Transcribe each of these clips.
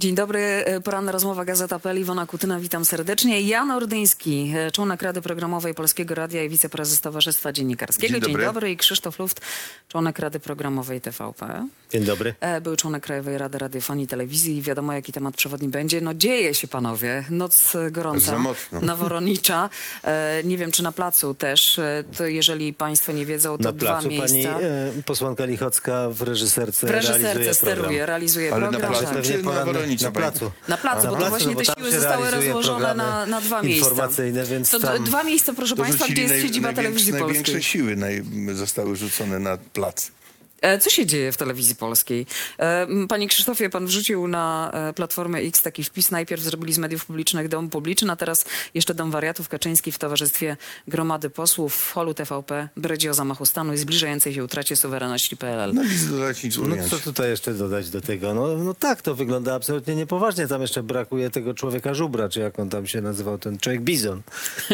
Dzień dobry, e, poranna rozmowa Gazeta.pl, Iwona Kutyna, witam serdecznie. Jan Ordyński, e, członek Rady Programowej Polskiego Radia i wiceprezes Towarzystwa Dziennikarskiego. Dzień dobry. I Krzysztof Luft, członek Rady Programowej TVP. Dzień dobry. E, Był członek Krajowej Rady Radiofonii i Telewizji wiadomo, jaki temat przewodni będzie. No dzieje się, panowie. Noc gorąca. Za mocno. Noworodnicza. E, Nie wiem, czy na placu też. To jeżeli państwo nie wiedzą, to Na dwa placu pani miejsca. e, posłanka Lichocka w reżyserce, W reżyserce realizuje steruje, program. realizuje Ale na program. placu Pewnie na na placu. Na placu, Na bo to właśnie bo te siły zostały rozłożone na, na dwa miejsca. Więc To dwa miejsca, proszę państwa, gdzie jest siedziba największe- telewizji Największe siły naj, zostały rzucone na plac. E, Co się dzieje w telewizji polskiej? E, Panie Krzysztofie, pan wrzucił na e, Platformę X taki wpis. Najpierw zrobili z mediów publicznych dom publiczny, a teraz jeszcze dom wariatów Kaczyński w towarzystwie gromady posłów w holu TVP bredzi o zamachu stanu i zbliżającej się utracie suwerenności PLL. No No co tutaj jeszcze dodać do tego? No, no tak, to wygląda absolutnie niepoważnie. Tam jeszcze brakuje tego człowieka żubra, czy jak on tam się nazywał, ten człowiek bizon,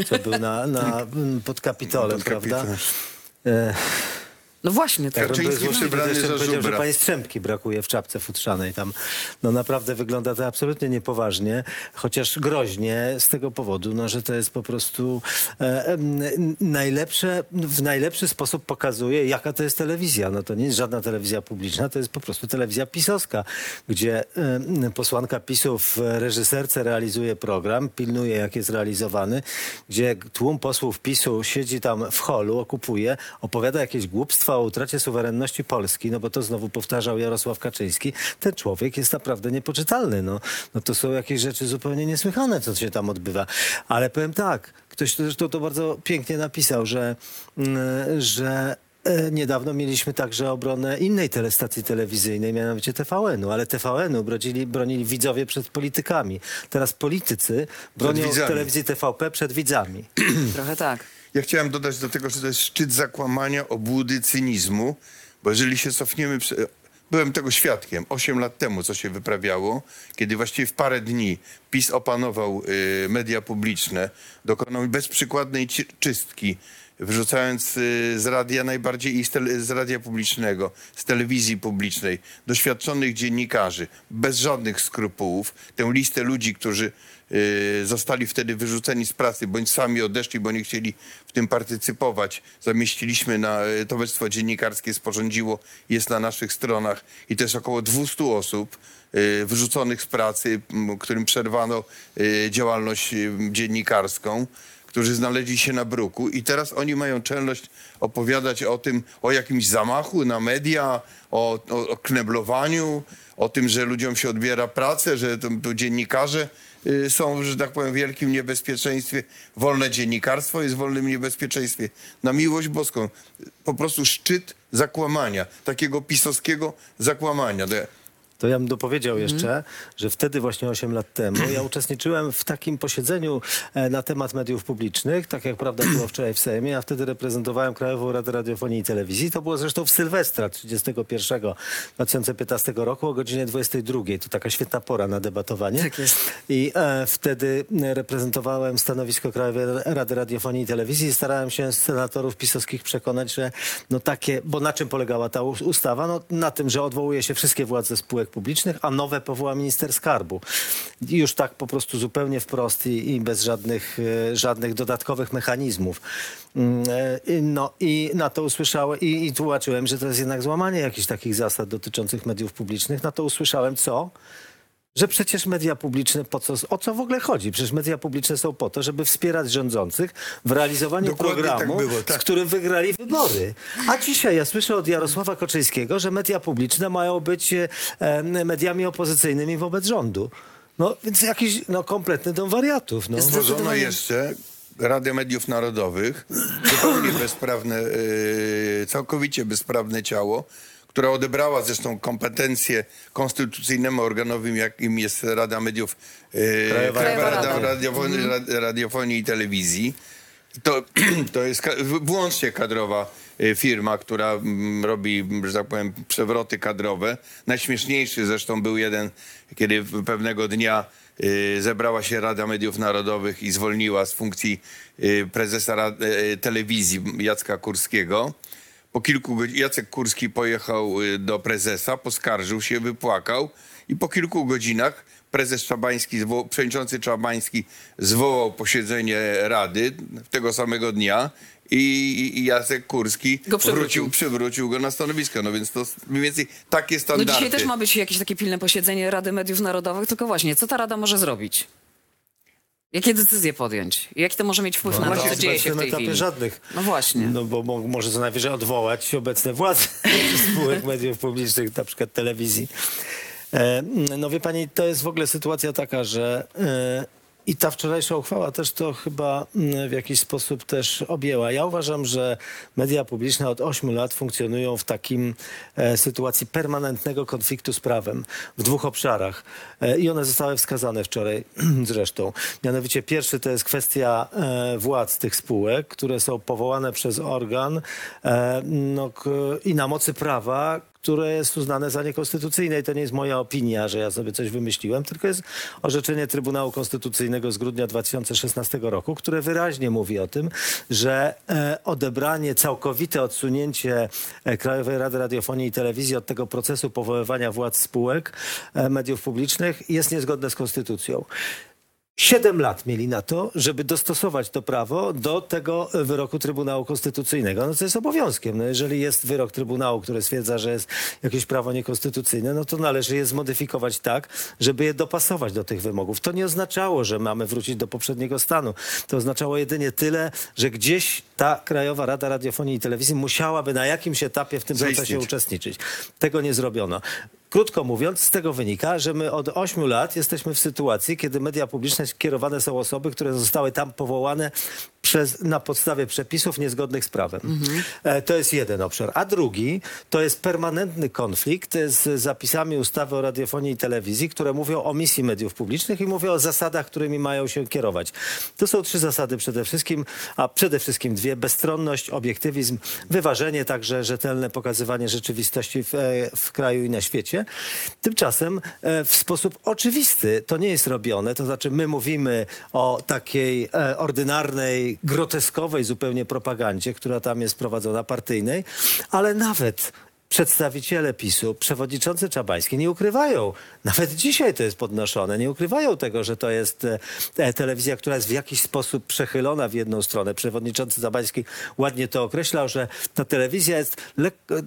co był na, na, m, pod Kapitolem, Pod prawda? Kapitolem. E, No właśnie, tak. Był Kaczyński przebrany za powiedział, że żubra. pani Strzemki brakuje w czapce futrzanej tam. No naprawdę wygląda to absolutnie niepoważnie, chociaż groźnie z tego powodu, no, że to jest po prostu e, em, najlepsze, w najlepszy sposób pokazuje, jaka to jest telewizja. No to nie jest żadna telewizja publiczna, to jest po prostu telewizja pisowska, gdzie em, posłanka PiSu w reżyserce realizuje program, pilnuje jak jest realizowany, gdzie tłum posłów PiSu siedzi tam w holu, okupuje, opowiada jakieś głupstwa o utracie suwerenności Polski, no bo to znowu powtarzał Jarosław Kaczyński. Ten człowiek jest naprawdę niepoczytalny. No, no to są jakieś rzeczy zupełnie niesłychane, co się tam odbywa. Ale powiem tak, ktoś zresztą to bardzo pięknie napisał, że, mm, że e, Niedawno mieliśmy także obronę innej telestacji telewizyjnej, mianowicie TVN-u, ale TVN-u bronili, bronili widzowie przed politykami. Teraz politycy bronią telewizji TVP przed widzami. Trochę tak. Ja chciałem dodać do tego, że to jest szczyt zakłamania, obłudy, cynizmu, bo jeżeli się cofniemy... Byłem tego świadkiem 8 lat temu, co się wyprawiało, kiedy właściwie w parę dni PiS opanował y, media publiczne, dokonał bezprzykładnej czystki, wyrzucając y, z radia najbardziej i z, z radia publicznego, z telewizji publicznej, doświadczonych dziennikarzy, bez żadnych skrupułów, tę listę ludzi, którzy zostali wtedy wyrzuceni z pracy, bądź sami odeszli, bo nie chcieli w tym partycypować. Zamieściliśmy na y, Towarzystwo Dziennikarskie, sporządziło, jest na naszych stronach i jest około 200 osób y, wyrzuconych z pracy, którym przerwano y, działalność y, dziennikarską którzy znaleźli się na bruku i teraz oni mają czelność opowiadać o tym, o jakimś zamachu na media, o, o, o kneblowaniu, o tym, że ludziom się odbiera pracę, że to, to dziennikarze y, są, że tak powiem, w wielkim niebezpieczeństwie. Wolne dziennikarstwo jest w wolnym niebezpieczeństwie. Na miłość boską. Po prostu szczyt zakłamania, takiego pisowskiego zakłamania. To ja- bym dopowiedział jeszcze, że wtedy właśnie 8 lat temu ja uczestniczyłem w takim posiedzeniu e, na temat mediów publicznych, tak jak prawda było wczoraj w Sejmie. Ja wtedy reprezentowałem Krajową Radę Radiofonii i Telewizji. To było zresztą w Sylwestra 31 2015 roku o godzinie 22. To taka świetna pora na debatowanie. Tak jest. I e, wtedy reprezentowałem stanowisko Krajowej Rady Radiofonii i Telewizji i starałem się senatorów pisowskich przekonać, że no takie, bo na czym polegała ta ustawa? No na tym, że odwołuje się wszystkie władze spółek publicznych, a nowe powoła minister skarbu. I już tak po prostu zupełnie wprost i, i bez żadnych, e, żadnych dodatkowych mechanizmów. Mm, e, No i na to usłyszałem i, i tłumaczyłem, że to jest jednak złamanie jakichś takich zasad dotyczących mediów publicznych. Na to usłyszałem co? Że przecież media publiczne, po co, o co w ogóle chodzi? Przecież media publiczne są po to, żeby wspierać rządzących w realizowaniu Dokładnie programu, tak było, tak. z którym wygrali wybory. A dzisiaj ja słyszę od Jarosława Koczyńskiego, że media publiczne mają być e, mediami opozycyjnymi wobec rządu. No więc jakiś no, kompletny dom wariatów. No. Jest- Tworzono Zdecydowanie. jeszcze Radę Mediów Narodowych, zupełnie bezprawne, yy, całkowicie bezprawne ciało, która odebrała zresztą kompetencje konstytucyjnemu organowi, jakim jest Rada Mediów, yy, Krajowa Krajowa Rada. Rada Radiofonii, Rad- Radiofonii i Telewizji. To, to jest wyłącznie kadrowa y, firma, która robi, że tak powiem, przewroty kadrowe. Najśmieszniejszy zresztą był jeden, kiedy pewnego dnia y, zebrała się Rada Mediów Narodowych i zwolniła z funkcji prezesa telewizji Jacka Kurskiego. Po kilku godzinach Jacek Kurski pojechał y, do prezesa, poskarżył się, wypłakał i po kilku godzinach prezes Czabański, przewodniczący Czabański zwołał posiedzenie rady tego samego dnia i, Jacek Kurski Go przywrócił. wrócił, przywrócił go na stanowisko. No więc to mniej więcej takie No standardy. dzisiaj też ma być jakieś takie pilne posiedzenie Rady Mediów Narodowych, tylko właśnie, co ta Rada może zrobić? Jakie decyzje podjąć? Jaki to może mieć wpływ na to, co dzieje się w tej etapie chwili? żadnych. No właśnie. No bo mo- może co najwyżej odwołać obecne władze spółek mediów publicznych, na przykład telewizji. E, no wie pani, to jest w ogóle sytuacja taka, że e, i ta wczorajsza uchwała też to chyba mm, w jakiś sposób też objęła. Ja uważam, że media publiczne od 8 lat funkcjonują w takim e, sytuacji permanentnego konfliktu z prawem w dwóch obszarach. E, I one zostały wskazane wczoraj zresztą. Mianowicie pierwszy to jest kwestia e, władz tych spółek, które są powołane przez organ e, no, i na mocy prawa, które jest uznane za niekonstytucyjne. I to nie jest moja opinia, że ja sobie coś wymyśliłem, tylko jest orzeczenie Trybunału Konstytucyjnego z grudnia 2016 roku, które wyraźnie mówi o tym, że e, odebranie, całkowite odsunięcie e, Krajowej Rady Radiofonii i Telewizji od tego procesu powoływania władz spółek e, mediów publicznych jest niezgodne z konstytucją. Siedem lat mieli na to, żeby dostosować to prawo do tego wyroku Trybunału Konstytucyjnego. No to jest obowiązkiem. No jeżeli jest wyrok Trybunału, który stwierdza, że jest jakieś prawo niekonstytucyjne, no to należy je zmodyfikować tak, żeby je dopasować do tych wymogów. To nie oznaczało, że mamy wrócić do poprzedniego stanu. To oznaczało jedynie tyle, że gdzieś ta Krajowa Rada Radiofonii i Telewizji musiałaby na jakimś etapie w tym procesie Zaistnieć. uczestniczyć. Tego nie zrobiono. Krótko mówiąc, z tego wynika, że my od 8 lat jesteśmy w sytuacji, kiedy media publiczne kierowane są osoby, które zostały tam powołane przez, na podstawie przepisów niezgodnych z prawem. E, to jest jeden obszar. A drugi to jest permanentny konflikt z zapisami ustawy o radiofonii i telewizji, które mówią o misji mediów publicznych i mówią o zasadach, którymi mają się kierować. To są trzy zasady przede wszystkim, a przede wszystkim dwie. Bezstronność, obiektywizm, wyważenie, także rzetelne pokazywanie rzeczywistości w, e, w kraju i na świecie. Tymczasem e, w sposób oczywisty to nie jest robione. To znaczy my mówimy o takiej e, ordynarnej, groteskowej zupełnie propagandzie, która tam jest prowadzona partyjnej, ale nawet przedstawiciele PiSu, przewodniczący Czabański nie ukrywają, nawet dzisiaj to jest podnoszone, nie ukrywają tego, że to jest e, e, telewizja, która jest w jakiś sposób przechylona w jedną stronę. Przewodniczący Czabański ładnie to określał, że ta telewizja jest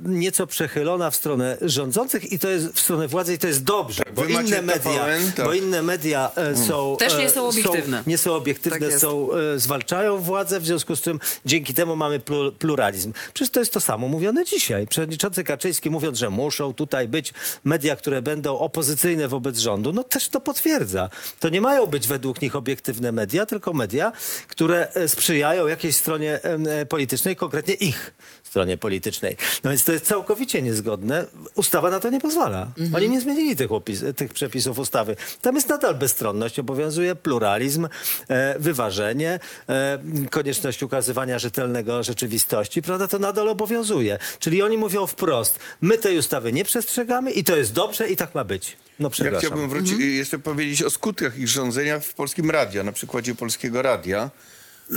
nieco przechylona w stronę rządzących i to jest w stronę władzy i to jest dobrze, bo wy macie inne media, TVN, tak. bo inne media e, są... Też nie e, są obiektywne. nie są obiektywne, Tak są, e, zwalczają władzę, w związku z czym dzięki temu mamy plu- pluralizm. Przecież to jest to samo mówione dzisiaj. Przewodniczący Kaczyński mówiąc, że muszą tutaj być media, które będą opozycyjne wobec rządu, no też to potwierdza. To nie mają być według nich obiektywne media, tylko media, które e, sprzyjają jakiejś stronie e, politycznej, konkretnie ich stronie politycznej. No więc to jest całkowicie niezgodne. Ustawa na to nie pozwala. Oni nie zmienili tych, opis, tych przepisów ustawy. Tam jest nadal bezstronność, obowiązuje pluralizm, e, wyważenie, e, konieczność ukazywania rzetelnego rzeczywistości, prawda? To nadal obowiązuje. Czyli oni mówią wprost, my tej ustawy nie przestrzegamy i to jest dobrze i tak ma być. No Ja przepraszam. chciałbym wrócić, y, jeszcze powiedzieć o skutkach ich rządzenia w polskim radio, na przykładzie polskiego radia,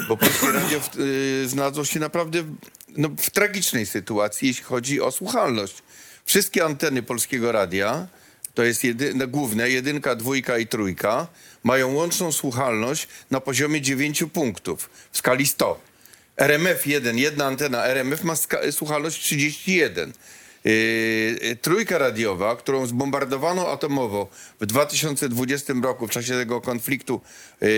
bo polskie radio w, y, znalazło się naprawdę w, no, w tragicznej sytuacji, jeśli chodzi o słuchalność. Wszystkie anteny polskiego radia, to jest jedy, no, główne, jedynka, dwójka i trójka, mają łączną słuchalność na poziomie 9 punktów w skali 100. RMF 1, jedna antena RMF ma słuchalność 31. Yy, trójka radiowa, którą zbombardowano atomowo w 2020 roku w czasie tego konfliktu yy,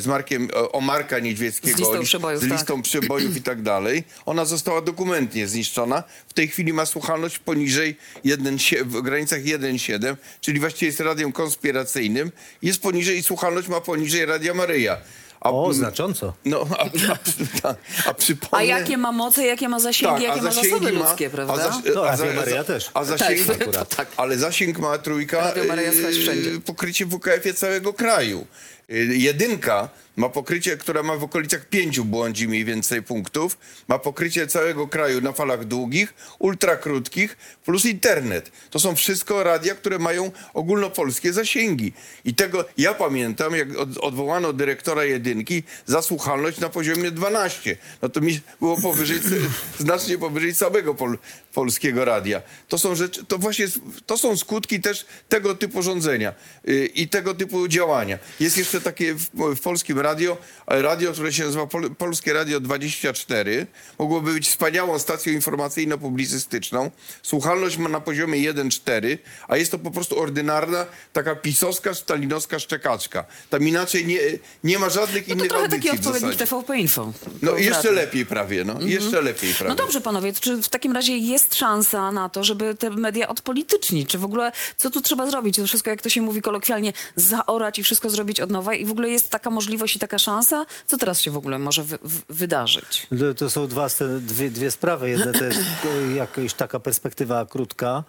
z Markiem, o, Marka Niedźwieckiego, Z listą przebojów, z tak. listą przebojów i tak dalej, ona została dokumentnie zniszczona. W tej chwili ma słuchalność poniżej 1, w granicach 1,7, czyli właściwie jest radiem konspiracyjnym. Jest poniżej i słuchalność ma poniżej Radia Maryja. A, O, znacząco. no, a, a, a, a przypomnę... A jakie ma moce, jakie ma zasięgi, jakie ma zasoby ludzkie, prawda? A, zas- No, a, Radio za- Maryja też. A zasięg, Tak, to tak. Ale zasięg ma trójka Radio słychać yy, wszędzie. pokrycie w WKF-ie całego kraju. Y, Jedynka ma pokrycie, która ma w okolicach pięciu błądzi mniej więcej punktów. Ma pokrycie całego kraju na falach długich, ultrakrótkich, plus internet. To są wszystko radia, które mają ogólnopolskie zasięgi. I tego ja pamiętam, jak od, odwołano dyrektora jedynki za słuchalność na poziomie 12. No to mi było powyżej, znacznie powyżej całego pol, polskiego radia. To są rzeczy, to właśnie to są skutki też tego typu rządzenia y, i tego typu działania. Jest jeszcze takie w, w polskim radio, e, radio, które się nazywa Pol, Polskie Radio 24. Mogłoby być wspaniałą stacją informacyjno-publicystyczną. Słuchalność ma na poziomie 1,4, a jest to po prostu ordynarna, taka pisowska, stalinowska szczekaczka. Tam inaczej nie, nie ma żadnych No to innych trochę taki odpowiednik. TVP Info. No jeszcze lepiej prawie, no. Jeszcze lepiej prawie. No dobrze, panowie, czy w takim razie jest szansa na to, żeby te media odpolitycznić? Czy w ogóle, co tu trzeba zrobić? To wszystko, jak to się mówi kolokwialnie, zaorać i wszystko zrobić od nowa? I w ogóle jest taka możliwość i taka szansa? Co teraz się w ogóle może wy, wydarzyć? To- To są dwa, dwie, dwie sprawy. Jedna to jest jakaś taka perspektywa krótka,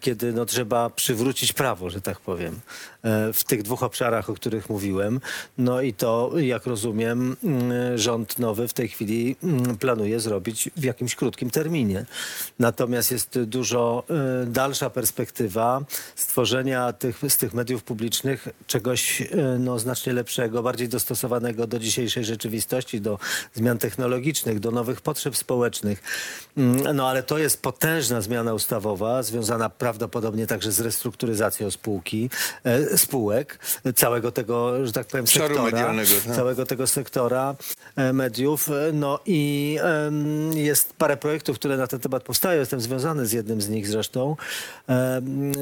kiedy no, trzeba przywrócić prawo, że tak powiem, e, w tych dwóch obszarach, o których mówiłem. No i to, jak rozumiem, mm, rząd nowy w tej chwili mm, planuje zrobić w jakimś krótkim terminie. Natomiast jest dużo e, dalsza perspektywa stworzenia tych, z tych mediów publicznych czegoś e, no, znacznie lepszego, bardziej dostosowanego do dzisiejszej rzeczywistości, do zmian technologicznych, do nowych potrzeb społecznych. Mm, No ale to jest potężna zmiana ustawowa, związana prawdopodobnie także z restrukturyzacją spółki, e, spółek, całego tego, że tak powiem, sektora, tak. całego tego sektora e, mediów. E, No i jest parę projektów, które na ten temat powstają. Jestem związany z jednym z nich zresztą.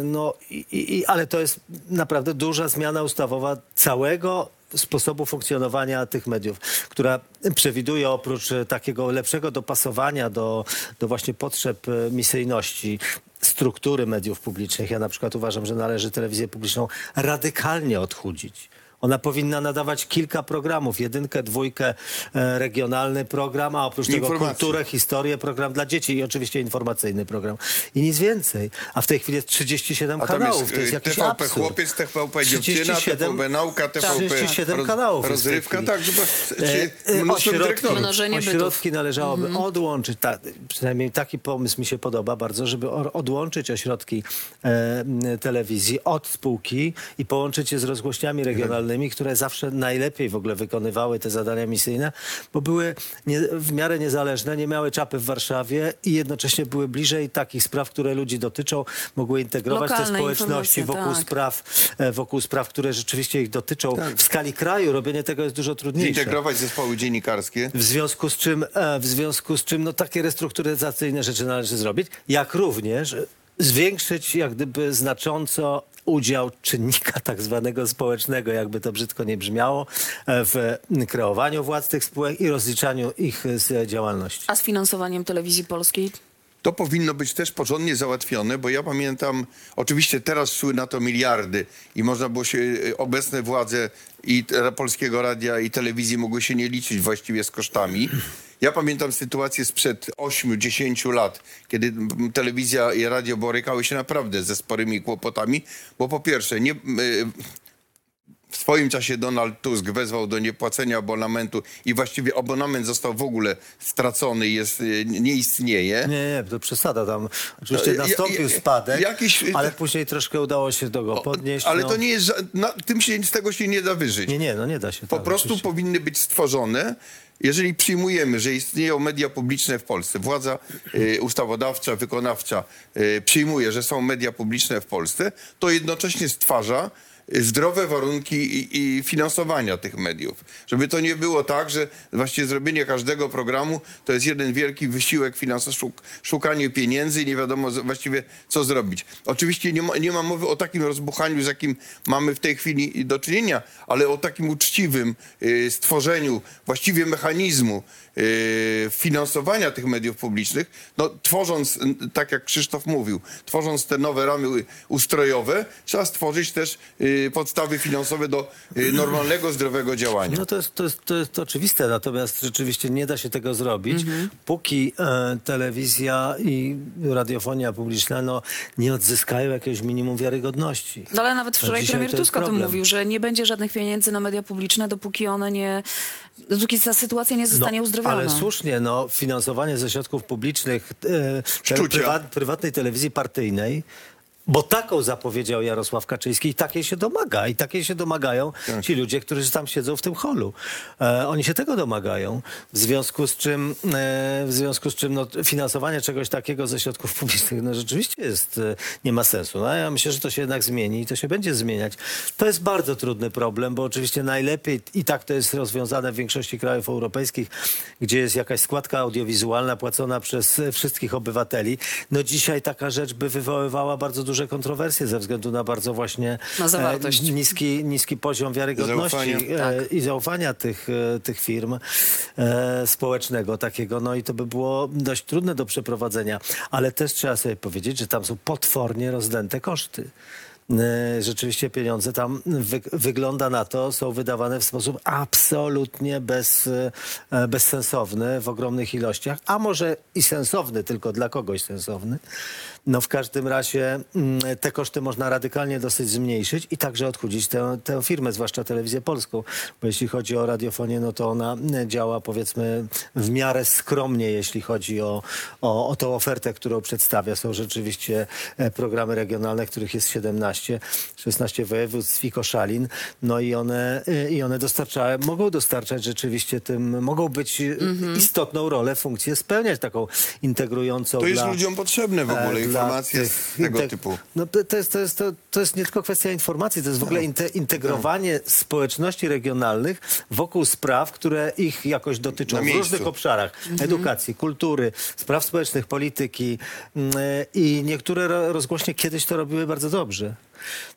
No, i, i, ale to jest naprawdę duża zmiana ustawowa całego sposobu funkcjonowania tych mediów, która przewiduje oprócz takiego lepszego dopasowania do, do właśnie potrzeb misyjności, struktury mediów publicznych. Ja na przykład uważam, że należy telewizję publiczną radykalnie odchudzić. Ona powinna nadawać kilka programów, jedynkę, dwójkę, e, regionalny program, a oprócz tego Informacje. kulturę, historię, program dla dzieci i oczywiście informacyjny program. I nic więcej. A w tej chwili jest 37 A tam kanałów. jest, to jest y, jakiś TVP absurd. Chłopiec, TVP Dziewczyna, 37 TVP Nauka, TVP 37 kanałów jest w tej Rozrywka, tak, żeby E, e, mnóstwo ośrodki, dyrektorów. Mnożenie bytów. ośrodki należałoby odłączyć, ta, przynajmniej taki pomysł mi się podoba bardzo, żeby o- odłączyć ośrodki e, m, telewizji od spółki i połączyć je z rozgłośniami regionalnymi, które zawsze najlepiej w ogóle wykonywały te zadania misyjne, bo były nie, w miarę niezależne, nie miały czapy w Warszawie i jednocześnie były bliżej takich spraw, które ludzi dotyczą, mogły integrować te Lokalne społeczności informacje, wokół tak. spraw, e, wokół spraw, które rzeczywiście ich dotyczą. W skali kraju robienie tego jest dużo trudniejsze. Zintegrować zespoły dziennikarskie. W związku z czym, e, w związku z czym no, takie restrukturyzacyjne rzeczy należy zrobić, jak również zwiększyć jak gdyby znacząco udział czynnika tak zwanego społecznego, jakby to brzydko nie brzmiało, e, w kreowaniu władz tych spółek i rozliczaniu ich z działalności. A z finansowaniem telewizji polskiej? To powinno być też porządnie załatwione, bo ja pamiętam, oczywiście teraz szły na to miliardy i można było się, y, obecne władze i Polskiego Radia i telewizji mogły się nie liczyć właściwie z kosztami. Ja pamiętam sytuację sprzed 8-10 lat, kiedy telewizja i radio borykały się naprawdę ze sporymi kłopotami, bo po pierwsze, nie, y, w swoim czasie Donald Tusk wezwał do niepłacenia abonamentu i właściwie abonament został w ogóle stracony, jest, y, nie istnieje. Nie, nie, to przesada tam. Oczywiście Ja- nastąpił ja- spadek, jakiś- ale później troszkę udało się do go podnieść. Ale no. to nie jest, na, tym się, z tego się nie da wyżyć. Nie, nie, no nie da się. Po tak, prostu oczywiście. powinny być stworzone, jeżeli przyjmujemy, że istnieją media publiczne w Polsce, władza y, ustawodawcza, wykonawcza y, przyjmuje, że są media publiczne w Polsce, to jednocześnie stwarza y, zdrowe warunki i, i finansowania tych mediów. Żeby to nie było tak, że właściwie zrobienie każdego programu to jest jeden wielki wysiłek finansowy, szuk, szukanie pieniędzy i nie wiadomo właściwie co zrobić. Oczywiście nie ma, nie ma mowy o takim rozbuchaniu, z jakim mamy w tej chwili do czynienia, ale o takim uczciwym y, stworzeniu właściwie mechanizmu finansowania tych mediów publicznych, no, tworząc, tak jak Krzysztof mówił, tworząc te nowe ramy ustrojowe, trzeba stworzyć też y, y, podstawy finansowe do y, normalnego, zdrowego działania. No to jest, to, jest, to jest oczywiste, natomiast rzeczywiście nie da się tego zrobić, póki e, telewizja i radiofonia publiczna no, nie odzyskają jakiegoś minimum wiarygodności. No ale nawet wczoraj premier Tusk o tym mówił, że nie będzie żadnych pieniędzy na media publiczne, dopóki one nie, dopóki ta sytuacja nie zostanie uzdrowiona. Ale słusznie, no, finansowanie ze środków publicznych e, te, Szczucia. prywa, prywatnej telewizji partyjnej, bo taką zapowiedział Jarosław Kaczyński i takiej się domaga. I takiej się domagają Tak. ci ludzie, którzy tam siedzą w tym holu. E, oni się tego domagają. W związku z czym, e, w związku z czym no, finansowanie czegoś takiego ze środków publicznych no, rzeczywiście jest, e, nie ma sensu. No, ja myślę, że to się jednak zmieni i to się będzie zmieniać. To jest bardzo trudny problem, bo oczywiście najlepiej i tak to jest rozwiązane w większości krajów europejskich, gdzie jest jakaś składka audiowizualna płacona przez wszystkich obywateli. No dzisiaj taka rzecz by wywoływała bardzo duże kontrowersje ze względu na bardzo właśnie Na zawartość. e, niski, niski poziom wiarygodności Zaufania. e, i zaufania tych, e, tych firm e, społecznego takiego. No i to by było dość trudne do przeprowadzenia. Ale też trzeba sobie powiedzieć, że tam są potwornie rozdęte koszty. E, Rzeczywiście pieniądze tam wy, wygląda na to, są wydawane w sposób absolutnie bez, e, bezsensowny w ogromnych ilościach, a może i sensowny, tylko dla kogoś sensowny. No w każdym razie mm, te koszty można radykalnie dosyć zmniejszyć i także odchudzić tę, tę firmę, zwłaszcza telewizję polską, bo jeśli chodzi o radiofonię, no to ona mm, działa powiedzmy w miarę skromnie, jeśli chodzi o, o, o tą ofertę, którą przedstawia. Są rzeczywiście e, programy regionalne, których jest 17, 16 województw i koszalin, no i one, e, i one dostarczają, mogą dostarczać rzeczywiście tym, mogą być e, istotną rolę, funkcję spełniać taką integrującą To jest dla, ludziom potrzebne w e, dla informacje tych tego integ- typu. No to, jest, to, jest, to, to jest nie tylko kwestia informacji, to jest w ogóle inte, integrowanie społeczności regionalnych wokół spraw, które ich jakoś dotyczą w różnych obszarach. Edukacji, kultury, spraw społecznych, polityki mm, i niektóre ro- rozgłośnie kiedyś to robiły bardzo dobrze.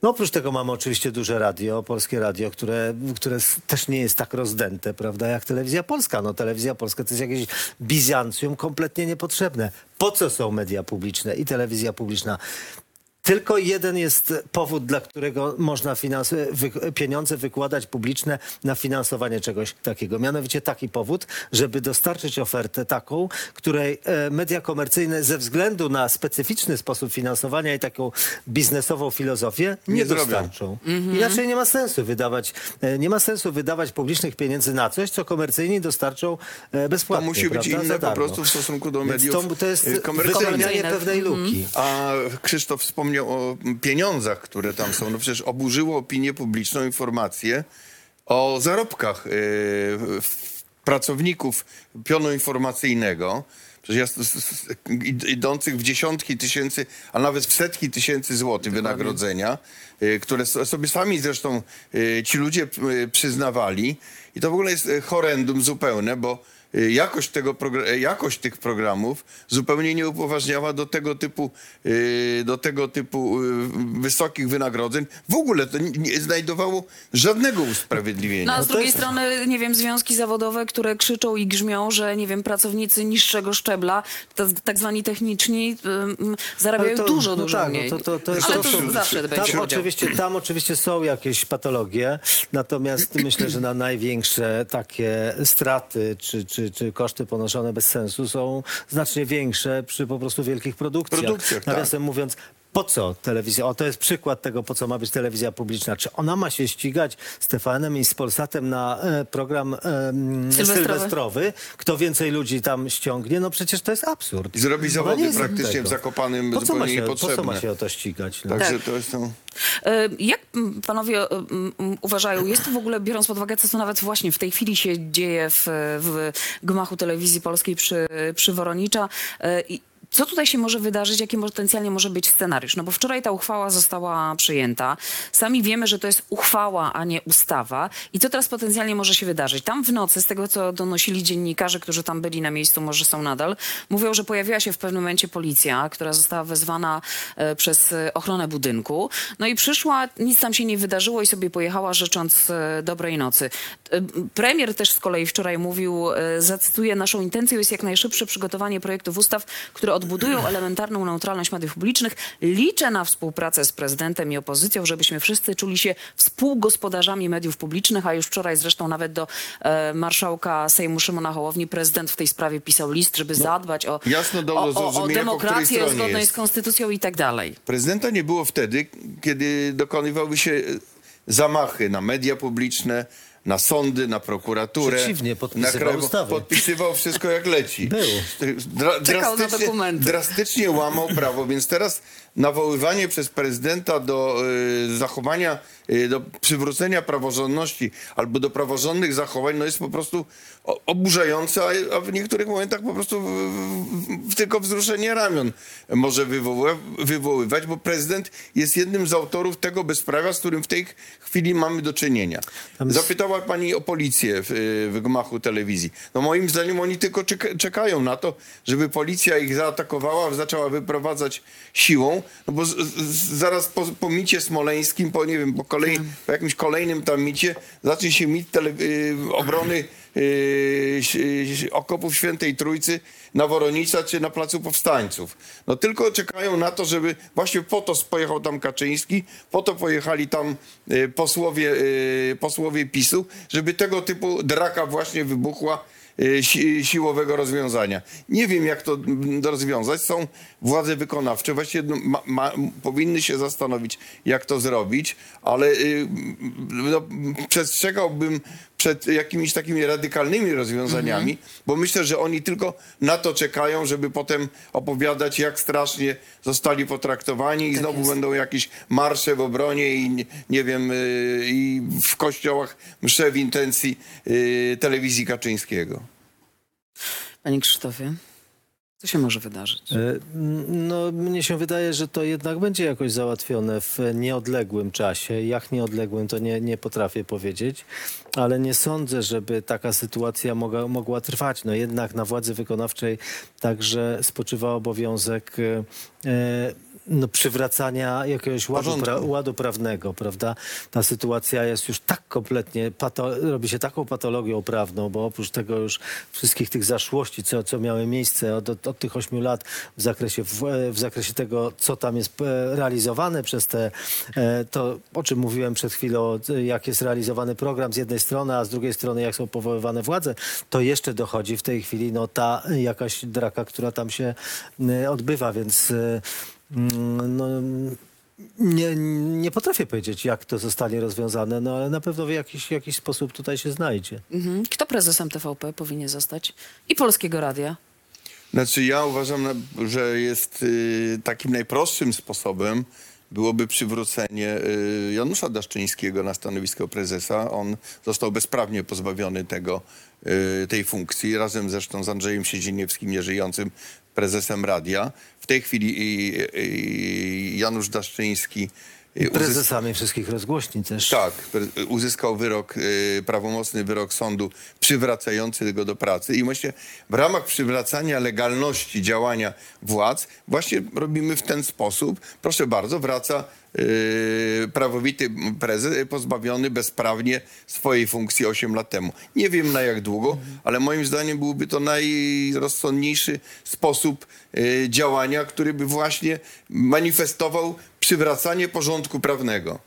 No oprócz tego mamy oczywiście duże radio, polskie radio, które, które też nie jest tak rozdęte, prawda, jak telewizja polska. No telewizja polska to jest jakieś Bizancjum kompletnie niepotrzebne. Po co są media publiczne i telewizja publiczna? Tylko jeden jest powód, dla którego można finans- wy- pieniądze wykładać publiczne na finansowanie czegoś takiego. Mianowicie taki powód, żeby dostarczyć ofertę taką, której e, media komercyjne ze względu na specyficzny sposób finansowania i taką biznesową filozofię nie, Nie dostarczą. Inaczej nie ma sensu wydawać, e, nie ma sensu wydawać publicznych pieniędzy na coś, co komercyjni dostarczą e, To bezpłatnie. musi być inne po prostu w stosunku do Więc mediów to, to jest Komercyjnych. pewnej luki. A Krzysztof wspomniał o pieniądzach, które tam są. No przecież oburzyło opinię publiczną informacje o zarobkach y, w- pracowników pionu informacyjnego. Przecież ja idących w dziesiątki tysięcy, a nawet w setki tysięcy złotych wynagrodzenia, y, które sobie sami zresztą y, ci ludzie y, przyznawali. I to w ogóle jest horrendum zupełne, bo jakość, tego progr- e, jakość tych programów zupełnie nie upoważniała do tego typu, y, do tego typu y, wysokich wynagrodzeń. W ogóle to nie, znajdowało żadnego usprawiedliwienia. No a z to drugiej jest- strony, nie wiem, związki zawodowe, które krzyczą i grzmią, że, nie wiem, pracownicy niższego szczebla, tak zwani techniczni, zarabiają to- dużo, no dużo tak, mniej. No to, to, to jest Ale to są- zawsze tam będzie oczywiście, tam oczywiście są jakieś patologie, natomiast myślę, że na największe takie straty czy, czy, czy koszty ponoszone bez sensu są znacznie większe przy po prostu wielkich produkcjach. Produkcjach, tak. Nawiasem mówiąc, po co telewizja? O, to jest przykład tego, po co ma być telewizja publiczna. Czy ona ma się ścigać z TVN-em i z Polsatem na e, program e, Sylwestrowy. sylwestrowy? Kto więcej ludzi tam ściągnie? No przecież to jest absurd. I zrobi Ona zawody nie jest od praktycznie tego. w Zakopanym po co ma zupełnie się, Po co ma się o to ścigać? No? Także Tak. to jest to... E, Jak m, panowie e, m, m, uważają, jest to w ogóle, biorąc pod uwagę, co to nawet właśnie w tej chwili się dzieje w, w gmachu telewizji polskiej przy, przy Woronicza e, i co tutaj się może wydarzyć, jaki potencjalnie może być scenariusz? No bo wczoraj ta uchwała została przyjęta. Sami wiemy, że to jest uchwała, a nie ustawa. I co teraz potencjalnie może się wydarzyć? Tam w nocy, z tego co donosili dziennikarze, którzy tam byli na miejscu, może są nadal, mówią, że pojawiła się w pewnym momencie policja, która została wezwana e, przez e, ochronę budynku. No i przyszła, nic tam się nie wydarzyło i sobie pojechała życząc e, dobrej nocy. Premier też z kolei wczoraj mówił, zacytuję, naszą intencją jest jak najszybsze przygotowanie projektów ustaw, które odbudują elementarną neutralność mediów publicznych. Liczę na współpracę z prezydentem i opozycją, żebyśmy wszyscy czuli się współgospodarzami mediów publicznych, a już wczoraj zresztą nawet do e, marszałka Sejmu Szymona Hołowni prezydent w tej sprawie pisał list, żeby zadbać o, jasno do o, o, o zrozumienia, po której demokrację stronie zgodnej jest. z konstytucją i tak dalej. Prezydenta nie było wtedy, kiedy dokonywały się zamachy na media publiczne, na sądy, na prokuraturę. Przeciwnie, podpisywał na ustawy. Podpisywał wszystko jak leci. Był. Dra- Czekał na drastycznie- dokumenty. Drastycznie łamał prawo, więc teraz nawoływanie przez prezydenta do y, zachowania, y, do przywrócenia praworządności albo do praworządnych zachowań, no jest po prostu oburzające, a, a w niektórych momentach po prostu w, w, w, tylko wzruszenie ramion może wywoły, wywoływać, bo prezydent jest jednym z autorów tego bezprawia, z którym w tej chwili mamy do czynienia. Tam Zapytała pani o policję w, w gmachu telewizji. No moim zdaniem oni tylko czeka, czekają na to, żeby policja ich zaatakowała, zaczęła wyprowadzać siłą, no bo z, z, zaraz po, po micie smoleńskim, po nie wiem, po, kolei, po jakimś kolejnym tam micie, zacznie się mit tele, y, obrony y, ś- okopów Świętej Trójcy na Woronica czy na Placu Powstańców. No tylko czekają na to, żeby właśnie po to pojechał tam Kaczyński, po to pojechali tam y, posłowie, y, posłowie PiSu, żeby tego typu draka właśnie wybuchła y, si, siłowego rozwiązania. Nie wiem, jak to mm, rozwiązać. Są władze wykonawcze, właściwie no, ma, ma, powinny się zastanowić, jak to zrobić, ale no, przestrzegałbym przed jakimiś takimi radykalnymi rozwiązaniami, bo myślę, że oni tylko na to czekają, żeby potem opowiadać, jak strasznie zostali potraktowani i znowu jest. będą jakieś marsze w obronie i nie, nie wiem, y, i w kościołach msze w intencji y, telewizji Kaczyńskiego. Panie Krzysztofie, co się może wydarzyć? E, No, mnie się wydaje, że to jednak będzie jakoś załatwione w nieodległym czasie. Jak nieodległym, to nie, nie potrafię powiedzieć, ale nie sądzę, żeby taka sytuacja mogła, mogła trwać. No jednak na władzy wykonawczej także spoczywa obowiązek e, e, no, przywracania jakiegoś ładu, pra, ładu prawnego, prawda? Ta sytuacja jest już tak kompletnie, pato, robi się taką patologią prawną, bo oprócz tego już wszystkich tych zaszłości, co, co miały miejsce od, od, od tych ośmiu lat w zakresie, w, w zakresie tego, co tam jest e, realizowane przez te, e, to o czym mówiłem przed chwilą, e, jak jest realizowany program z jednej strony, a z drugiej strony jak są powoływane władze, to jeszcze dochodzi w tej chwili no, ta jakaś draka, która tam się e, odbywa, więc e, mm, no, nie, nie potrafię powiedzieć, jak to zostanie rozwiązane, no ale na pewno w jakiś, jakiś sposób tutaj się znajdzie. Mhm. Kto prezesem TVP powinien zostać? I Polskiego Radia? Znaczy ja uważam, że jest y, takim najprostszym sposobem byłoby przywrócenie y, Janusza Daszczyńskiego na stanowisko prezesa. On został bezprawnie pozbawiony tego, y, tej funkcji, razem zresztą z Andrzejem Siedzieniewskim, nieżyjącym prezesem radia. W tej chwili Janusz Daszczyński Prezesami wszystkich rozgłośni też. tak, uzyskał wyrok, y, prawomocny wyrok sądu przywracający go do pracy i właśnie w ramach przywracania legalności działania władz właśnie robimy w ten sposób. Proszę bardzo, wraca y, prawowity prezes pozbawiony bezprawnie swojej funkcji 8 lat temu. Nie wiem na jak długo, ale moim zdaniem byłby to najrozsądniejszy sposób y, działania, który by właśnie manifestował przywracanie porządku prawnego.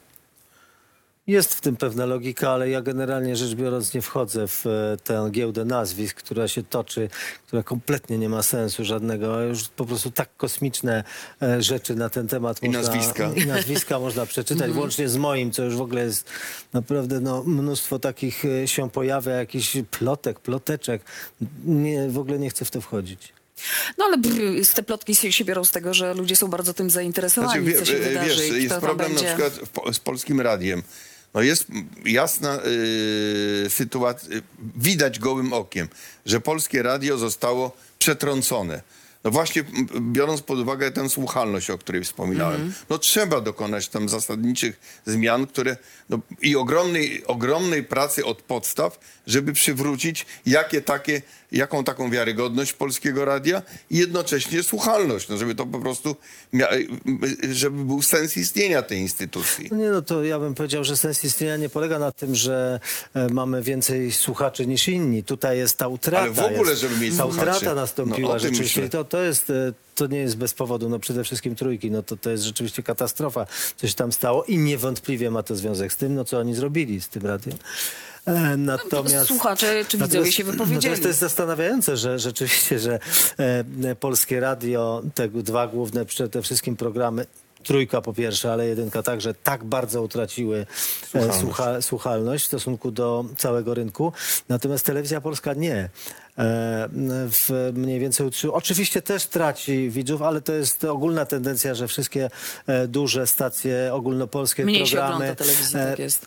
Jest w tym pewna logika, ale ja generalnie rzecz biorąc nie wchodzę w e, tę giełdę nazwisk, która się toczy, która kompletnie nie ma sensu żadnego. Już po prostu tak kosmiczne e, rzeczy na ten temat I można... nazwiska. I nazwiska można przeczytać, włącznie z moim, co już w ogóle jest naprawdę no, mnóstwo takich e, się pojawia, jakichś plotek, ploteczek. Nie, w ogóle nie chcę w to wchodzić. No ale brr, te plotki się, się biorą z tego, że ludzie są bardzo tym zainteresowani, Znaczy, co się wie- wydarzy wiesz, i jest problem będzie. na przykład po- z polskim radiem. No jest jasna yy, sytuacja, widać gołym okiem, że polskie radio zostało przetrącone. No właśnie biorąc pod uwagę tę słuchalność, o której wspominałem, no trzeba dokonać tam zasadniczych zmian, które no, i ogromnej, ogromnej pracy od podstaw, żeby przywrócić jakie takie jaką taką wiarygodność polskiego radia i jednocześnie słuchalność, no żeby to po prostu, żeby był sens istnienia tej instytucji. No nie, no to ja bym powiedział, że sens istnienia nie polega na tym, że e, mamy więcej słuchaczy niż inni. Tutaj jest ta utrata. Ale w ogóle, jest, żeby mieć Ta słuchaczy. utrata No, nastąpiła o tym rzeczywiście. myślę. To, to jest... e, To nie jest bez powodu, no przede wszystkim trójki, no to, to jest rzeczywiście katastrofa, co się tam stało i niewątpliwie ma to związek z tym, no co oni zrobili z tym radiem. E, Natomiast Słuchacze czy widzowie się Natomiast wypowiedzieli. to jest zastanawiające, że rzeczywiście, że e, polskie radio, te dwa główne przede wszystkim programy, trójka po pierwsze, ale jedynka także, tak bardzo utraciły e, Słuchalność. słucha, słuchalność w stosunku do całego rynku. Natomiast telewizja polska nie. E, w mniej więcej utrzy- Oczywiście też traci widzów, ale to jest ogólna tendencja, że wszystkie e, duże stacje ogólnopolskie Mniej się programy ogląda telewizji, tak jest.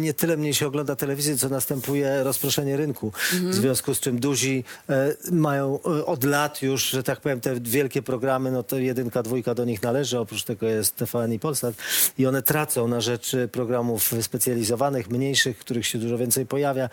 nie tyle mniej się ogląda telewizję, co następuje rozproszenie rynku. W związku z czym duzi mają od lat już, że tak powiem, te wielkie programy, no to jedynka, dwójka do nich należy, oprócz tego jest TVN i Polsat i one tracą na rzecz e, programów specjalizowanych, mniejszych, których się dużo więcej pojawia,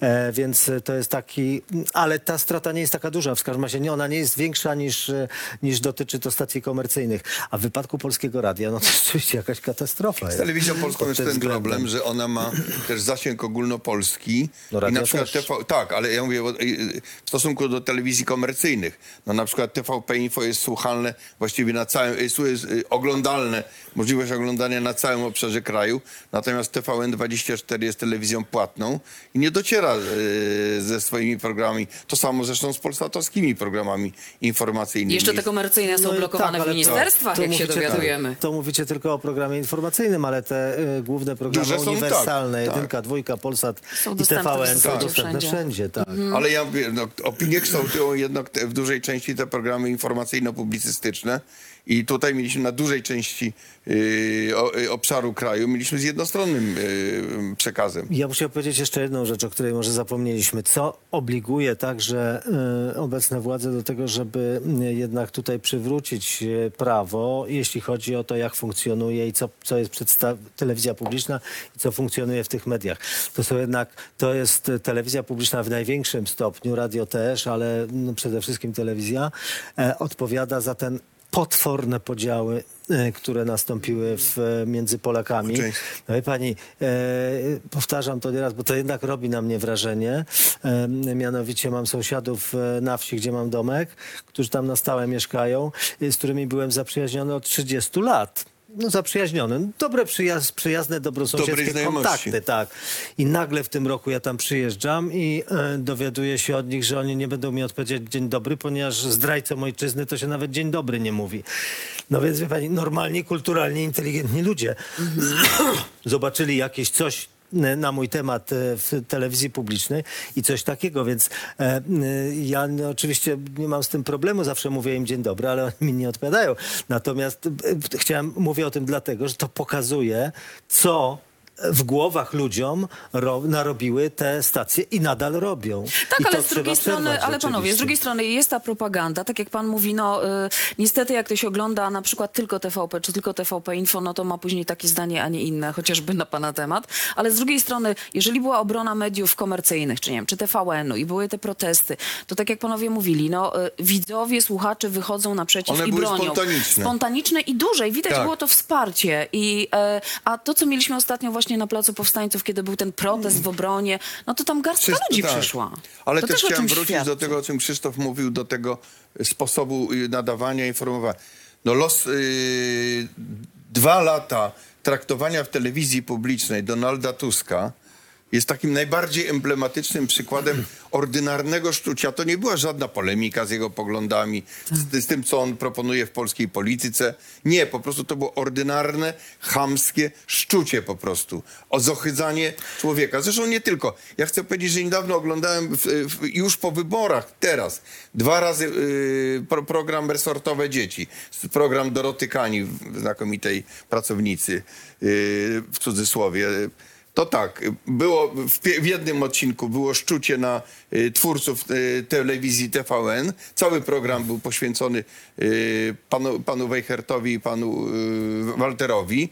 e, więc to jest taki, ale ta strata nie jest taka duża, w każdym razie nie, ona nie jest większa niż, e, niż dotyczy to stacji komercyjnych. A w wypadku Polskiego Radia, no to jest oczywiście jakaś katastrofa. Z telewizją polską jest ten względem. problem, że ona ma też zasięg ogólnopolski. No I na przykład. TV, tak, ale ja mówię y, w stosunku do telewizji komercyjnych. No na przykład TVP Info jest słuchalne właściwie na całym, jest, jest y, oglądalne, możliwość oglądania na całym obszarze kraju. Natomiast TVN24 jest telewizją płatną i nie dociera y, ze swoimi programami. To samo zresztą z polsatowskimi programami informacyjnymi. Jeszcze te komercyjne są No i blokowane tak, w ale to- ministerstwach, jak się mówicie- dowiadujemy. To mówicie tylko o programie informacyjnym, ale te y, główne programy Duże są, uniwersalne, tak, tak. jedynka, dwójka, Polsat Są i dostępne TVN są dostępne wszędzie. wszędzie. tak. Ale ja mówię, no, opinie kształtują jednak te, w dużej części te programy informacyjno-publicystyczne i tutaj mieliśmy na dużej części y, y, obszaru kraju, mieliśmy z jednostronnym y, przekazem. Ja muszę powiedzieć jeszcze jedną rzecz, o której może zapomnieliśmy. Co obliguje także obecne władze do tego, żeby jednak tutaj przywrócić prawo, jeśli chodzi o to, jak funkcjonuje i co, co jest telewizja publiczna i co funkcjonuje w tych mediach. To są jednak, to jest telewizja publiczna w największym stopniu, radio też, ale no, przede wszystkim telewizja, e, odpowiada za ten potworne podziały, e, które nastąpiły w, e, między Polakami. No pani, e, powtarzam to nieraz, bo to jednak robi na mnie wrażenie. E, mianowicie mam sąsiadów e, na wsi, gdzie mam domek, którzy tam na stałe mieszkają, z którymi byłem zaprzyjaźniony od 30 lat. No zaprzyjaźniony. Dobre, przyjaz przyjazne, dobrosąsiedzkie kontakty, tak. I nagle w tym roku ja tam przyjeżdżam i e, dowiaduję się od nich, że oni nie będą mi odpowiedzieć dzień dobry, ponieważ zdrajcom ojczyzny to się nawet dzień dobry nie mówi. No więc wie pani, normalni, kulturalni, inteligentni ludzie zobaczyli jakieś coś na mój temat e, w telewizji publicznej i coś takiego, więc e, e, ja no, oczywiście nie mam z tym problemu, zawsze mówię im dzień dobry, ale oni mi nie odpowiadają. Natomiast chciałem, mówię o tym dlatego, że to pokazuje, co w głowach ludziom ro, narobiły te stacje i nadal robią. Tak, I ale z drugiej strony, ale panowie, z drugiej strony jest ta propaganda, tak jak pan mówi, no y, niestety jak to się ogląda na przykład tylko TVP czy tylko TVP Info, no to ma później takie zdanie, a nie inne, chociażby na pana temat. Ale z drugiej strony, jeżeli była obrona mediów komercyjnych, czy nie wiem, czy TVN-u i były te protesty, to tak jak panowie mówili, no y, widzowie, słuchacze wychodzą naprzeciw One i były bronią. spontaniczne. Spontaniczne i duże i widać Tak. było to wsparcie. I, e, a to, co mieliśmy ostatnio właśnie na Placu Powstańców, kiedy był ten protest w obronie, no to tam garstka Wszystko ludzi tak. przyszła. Ale to też też chciałem wrócić świadczy. do tego, o czym Krzysztof mówił, do tego sposobu y, nadawania, informowania. No los, y, dwa lata traktowania w telewizji publicznej Donalda Tuska jest takim najbardziej emblematycznym przykładem ordynarnego szczucia. To nie była żadna polemika z jego poglądami, z, z tym, co on proponuje w polskiej polityce. Nie, po prostu to było ordynarne, chamskie szczucie po prostu. O zohydzanie człowieka. Zresztą nie tylko. Ja chcę powiedzieć, że niedawno oglądałem w, w, już po wyborach, teraz, dwa razy y, pro, program Resortowe Dzieci. Program Doroty Kani, znakomitej pracownicy, y, w cudzysłowie. To tak, było w, w jednym odcinku było szczucie na y, twórców y, telewizji TVN. Cały program był poświęcony y, panu, panu Wejhertowi i panu y, Walterowi.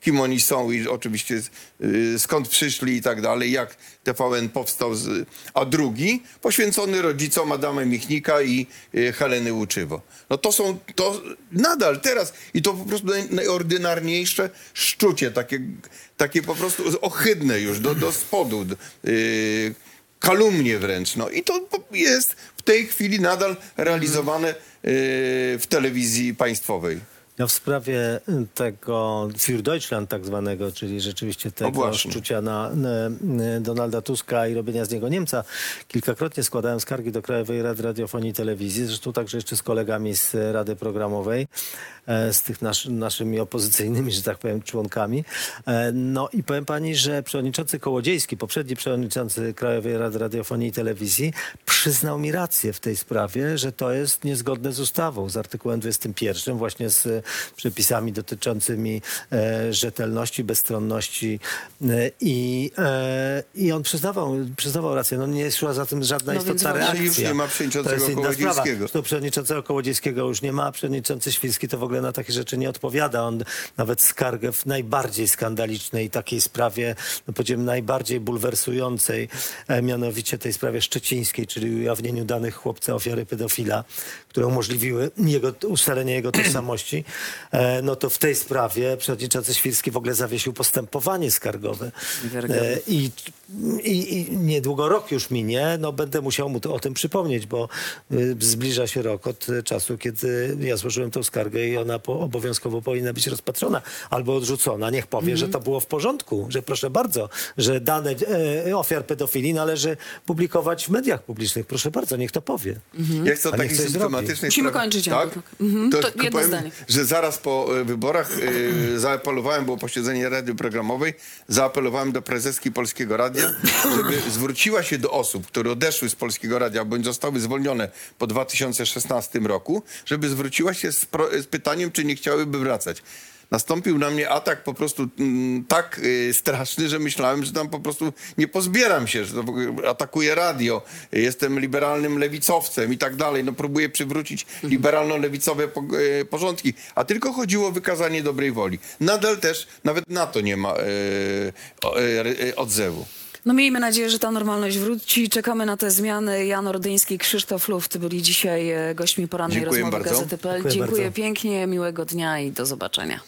Kim oni są i oczywiście y, skąd przyszli i tak dalej, jak TVN powstał, z, a drugi poświęcony rodzicom Adama Michnika i y, Heleny Łuczywo. No to są, to nadal teraz i to po prostu naj, najordynarniejsze szczucie, takie, takie po prostu ohydne już do, do spodu, y, kalumnie wręcz. No i to jest w tej chwili nadal realizowane w telewizji państwowej. Ja w sprawie y, tego Für Deutschland tak zwanego, czyli rzeczywiście tego szczucia na, y, y, Donalda Tuska i robienia z niego Niemca, kilkakrotnie składałem skargi do Krajowej Rady Radiofonii i Telewizji, zresztą także jeszcze z kolegami z Rady Programowej, e, z tych nasz, naszymi opozycyjnymi, że tak powiem, członkami. E, No i powiem pani, że przewodniczący Kołodziejski, poprzedni przewodniczący Krajowej Rady Radiofonii i Telewizji, przyznał mi rację w tej sprawie, że to jest niezgodne z ustawą, z artykułem 21, właśnie z przepisami dotyczącymi e, rzetelności, bezstronności e, i, e, i on przyznawał, przyznawał rację. No nie szła za tym żadna No istotna reakcja. Już nie ma przewodniczącego To jest inna sprawa. Kołodziejskiego. To przewodniczącego Kołodziejskiego już nie ma, a przewodniczący Świrski to w ogóle na takie rzeczy nie odpowiada. On nawet skargę w najbardziej skandalicznej takiej sprawie, no powiedziałem najbardziej bulwersującej, mianowicie tej sprawie szczecińskiej, czyli ujawnieniu danych chłopca ofiary pedofila, które umożliwiły jego, ustalenie jego tożsamości, e, no to w tej sprawie przewodniczący Świrski w ogóle zawiesił postępowanie skargowe. E, i, i, I niedługo rok już minie, no będę musiał mu to, o tym przypomnieć, bo y, zbliża się rok od czasu, kiedy ja złożyłem tą skargę i ona po, obowiązkowo powinna być rozpatrzona albo odrzucona. Niech powie, że to było w porządku, że proszę bardzo, że dane e, ofiar pedofilii należy publikować w mediach publicznych. Proszę bardzo, niech to powie. Ja chcę o A niech takiej coś symptomatycznej Musimy sprawie- kończyć, Tak? Jakub. Mhm. To tylko jedno zdanie. że zaraz po e, wyborach e, zaapelowałem, było posiedzenie Rady Programowej, zaapelowałem do prezeski Polskiego Radia, żeby zwróciła się do osób, które odeszły z Polskiego Radia, bądź zostały zwolnione po 2016 roku, żeby zwróciła się z, z pytaniem, czy nie chciałyby wracać. Nastąpił na mnie atak po prostu mm, tak y, straszny, że myślałem, że tam po prostu nie pozbieram się, że to atakuje radio, jestem liberalnym lewicowcem i tak dalej. No próbuję przywrócić liberalno-lewicowe po, y, porządki, a tylko chodziło o wykazanie dobrej woli. Nadal też nawet na to nie ma y, odzewu. No miejmy nadzieję, że ta normalność wróci. Czekamy na te zmiany. Jan Ordyński i Krzysztof Luft byli dzisiaj e, gośćmi porannej Dziękuję rozmowy bardzo. Gazety.pl. Dziękuję Dziękuję bardzo. pięknie, miłego dnia i do zobaczenia.